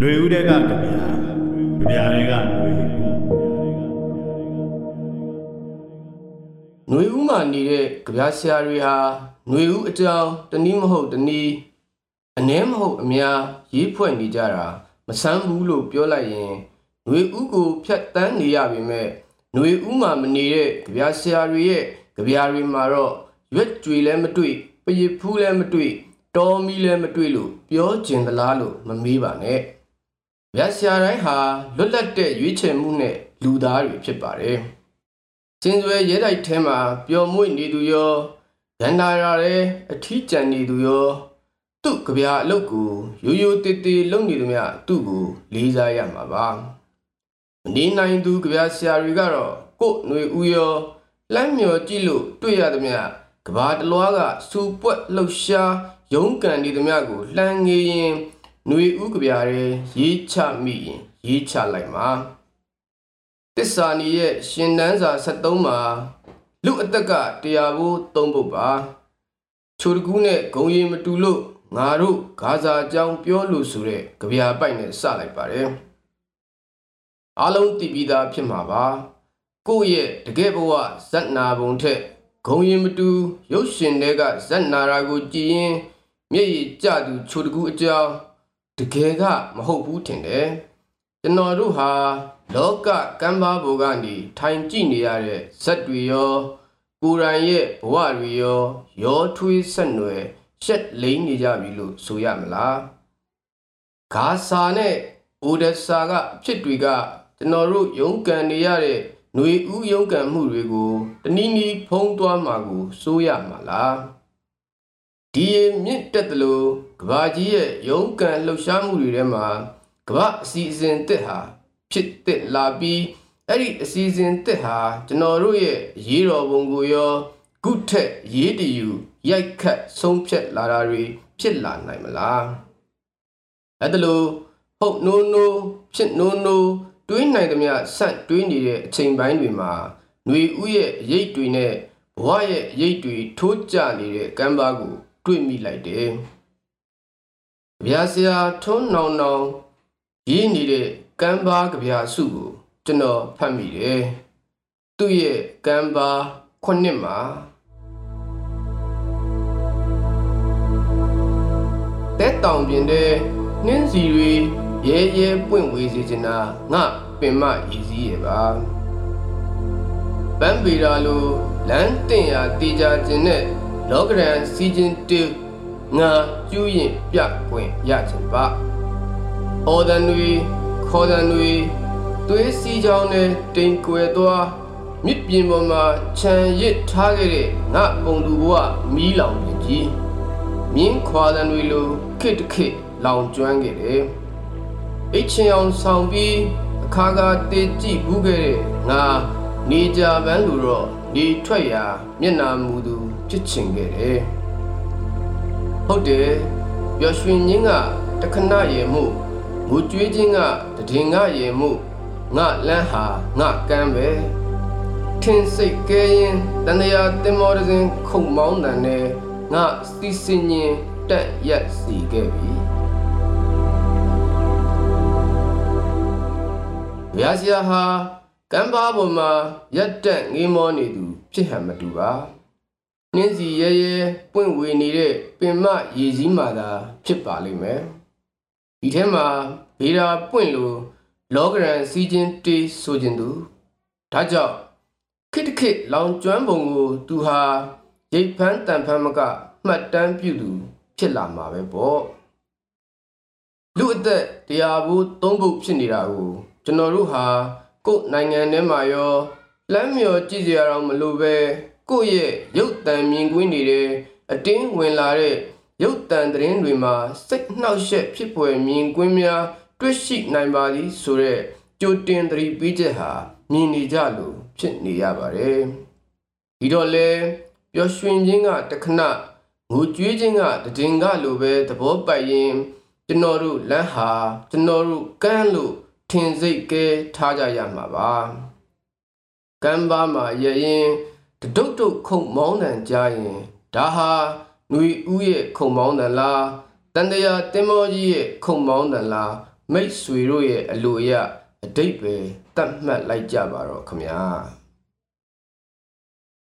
ຫນွေဦးတဲ့ကကြပြာကြပြာတွေကຫນွေဦး ຫນွေဦးမှာနေတဲ့ကြပြားဆရာတွေဟာຫນွေဦးအကြောင်းတနည်းမဟုတ်တနည်းအ ਨੇ မဟုတ်အများရေးဖွဲ့နေကြတာမဆန်းဘူးလို့ပြောလိုက်ရင်ຫນွေဦးကိုဖြတ်တန်းနေရပေမဲ့ຫນွေဦးမှာမနေတဲ့ကြပြားဆရာတွေရဲ့ကြပြားတွေမှာတော့ရွက်ကြွေလည်းမတွေ့ပရစ်ဖူးလည်းမတွေ့တော်မီလည်းမတွေ့လို့ပြောကျင်သလားလို့မမေးပါနဲ့ ကြပြားဆရာတိုင်းဟာလွတ်လပ်တဲ့ရွေးချယ်မှုနဲ့လူသားတွေဖြစ်ပါတယ်ကျင်းစွဲရဲတိုက်ထဲမှာပျော်မွေ့နေသူရောရန်တာရတဲ့အထီးကျန်နေသူရောသူ့ကြပြာအလုတ်ကိုရိုးရိုးတေးတေးလုံနေသူများသူ့ကိုလေးစားရမှာပါမနေနိုင်သူကြပြာဆရာတွေကတော့ကို့ຫນွေဦးရောလှမ်းမြော်ကြည့်လို့တွေ့ရသမျှကဘာတလွားကစူပွက်လှုပ်ရှားရုန်းကန်နေသမျှကိုလှမ်းငေးရင် ຫນွေဦးကြပြာရဲရေးချမိရင်ရေးချလိုက်မှာတစ္ဆာနီရဲ့ရှင်နန်းစာ73မှာလူအသက်ကတရားဖို့သုံးပုတ်ပါချိုတကူးနဲ့ဂုံရီမတူလို့ငါတို့ဂါဇာအကြောင်းပြောလို့ဆိုတဲ့ကြပြာပိုက်နဲ့စလိုက်ပါတယ်အားလုံးတည်ပြီးသားဖြစ်မှာပါကိုယ့်ရဲ့တကယ်ဘဝဇက်နာပုံထက်ဂုံရီမတူ ရုပ်ရှင်တွေကဇက်နာရာကိုကြည်ရင်မျက်ရည်ကျသူချိုတကူးအကြောင်း တကယ်ကမဟုတ်ဘူးထင်တယ်ကျွန်တော်တို့ဟာလောကကမ်းပါးဘုံကနေထိုင်ကြည့်နေရတဲ့ဇက်တွေရောကိုယ်တိုင်ရဲ့ဘဝတွေရောရောထွေးဆက်နွယ်ရှက်လိမ့်နေကြပြီလို့ဆိုရမလားဂါဆာနဲ့အိုဒက်ဆာကအဖြစ်တွေကကျွန်တော်တို့ရုန်းကန်နေရတဲ့ຫນွေဦးရုန်းကန်မှုတွေကိုတနည်းနည်းဖုံးသွားမှာကိုစိုးရမှာလား ဒီရင်မြင့်တက်တယ်လို့ကဘာကြီးရဲ့ရုန်းကန်လှုပ်ရှားမှုတွေထဲမှာကမ္ဘာအစီအစဉ်တစ်ဟာဖြစ်တစ်လာပြီးအဲ့ဒီအစီအစဉ်တစ်ဟာကျွန်တော်တို့ရဲ့ရေးတော်ပုံကိုရောခုထက်ရေးတယူရိုက်ခတ်ဆုံးဖြတ်လာတာတွေဖြစ်လာနိုင်မလားအဲ့ဒါလို့ဟုတ်နိုးနိုးဖြစ်နိုးနိုးတွေးနိုင်သမျှဆန့်တွေးနေတဲ့အချိန်ပိုင်းတွေမှာຫນွေဥရဲ့အရေးတွေနဲ့ဘဝရဲ့အရေးတွေထိုးကျနေတဲ့ကမ်းပါးကို တွေးမိလိုက်တယ်ဗျာဆရာထုံးနောင်နောင်ရေးနေတဲ့ကမ်းပါးကြပြာစုကိုကျွန်တော်ဖတ်မိတယ်။သူ့ရဲ့ကမ်းပါးခုနှစ်မှာတဲတောင်ပြင်တဲ့နှင်းစီတွေရဲရဲပွင့်ဝေးစေချင်တာငါပင်မရည်စည်းရဲ့ပါ။ပန်းပေရာလိုလမ်းတင်ရာတေချာခြင်းနဲ့ လောကရန်စီခြင်းတူငါကျူးရင်ပြပွင့်ရခြင်းပါ။အော်ဒန်တွေခေါ်ဒန်တွေသွေးစီချောင်းနဲ့တိမ်ကွယ်သွားမြစ်ပြင်ပေါ်မှာခြံရစ်ထားခဲ့တဲ့ငါပုံသူဘဝမီးလောင်ပြင်ကြီးမြင်းခွာဒန်တွေလိုခစ်တခစ်လောင်ကျွမ်းခဲ့တယ်။အိတ်ချင်အောင်ဆောင်ပြီးအခါခါတေးကြည့်ဘူးခဲ့တဲ့ငါနေကြပန်းလူတော့ နေထွက်ရာမျက်နာမူသူဖြစ်ချင်ခဲ့တယ်။ဟုတ်တယ်ပျော်ရွှင်ခြင်းကတခဏရေမှုငိုကြွေးခြင်းကတည်င်ကရေမှုငါလန်းဟာငါကမ်းပဲထင်စိတ်ကဲရင်တန်တရာတင်မောတစဉ်ခုံမောင်းတန်နဲ့ငါစီစင်ရင်တက်ရက်စီခဲ့ပြီဗျာစရာဟာ ကမ်းပါပေါ်မှာရက်တက်ငေးမောနေသူ ဖြစ်ဟန်မတူပါနှင်းစီရဲရဲပွင့်ဝေနေတဲ့ပင်မရေစည်းမာသာ ဖြစ်ပါလိမ့်မယ်ဒီထဲမှာဗေဒာပွင့်လို့လောကရန်စီချင်းတေးဆိုခြင်းသူဒါကြောင့်ခိတခိလောင်ကျွမ်းပုံကိုသူဟာရိတ်ဖန်းတန်ဖန်းမကမှတ်တမ်းပြုသူ ဖြစ်လာမှာပဲပေါ့လူအသက်တရားဘူးသုံးပုတ်ဖြစ်နေတာကိုကျွန်တော်တို့ဟာ ကိုယ်နိုင်ငံထဲမှာရောလမ်းမြော်ကြည့်ကြရအောင်မလို့ပဲကိုယ့်ရဲ့ရုပ်တံမြင်ကွင်းနေတဲ့အတင်းဝင်လာတဲ့ရုပ်တံသတင်းတွေမှာစိတ်နှောက်ယှက်ဖြစ်ပွယ်မြင်ကွင်းများတွေ့ရှိနိုင်ပါသည်ဆိုတဲ့ကြိုတင်သတိပေးချက်ဟာမြင်နေကြလို့ဖြစ်နေရပါတယ်ဒီတော့လေပျော်ရွှင်ခြင်းကတခဏငိုကြွေးခြင်းကတည်င်ကလိုပဲသဘောပိုက်ရင်ကျွန်တော်တို့လမ်းဟာကျွန်တော်တို့ကမ်းလို့ ထင်စိတ်ကဲထားကြရမှာပါကမ်းပါမှာရရင်တဒုတ်တုတ်ခုံမောင်းတန်ကြရင်ဒါဟာຫນွေဦးရဲ့ခုံမောင်းတန်လားတန်တရာတင်မောကြီးရဲ့ခုံမောင်းတန်လားမိတ်ဆွေတို့ရဲ့အလိုအရအတိတ်ပဲတတ်မှတ်လိုက်ကြပါတော့ခမညာ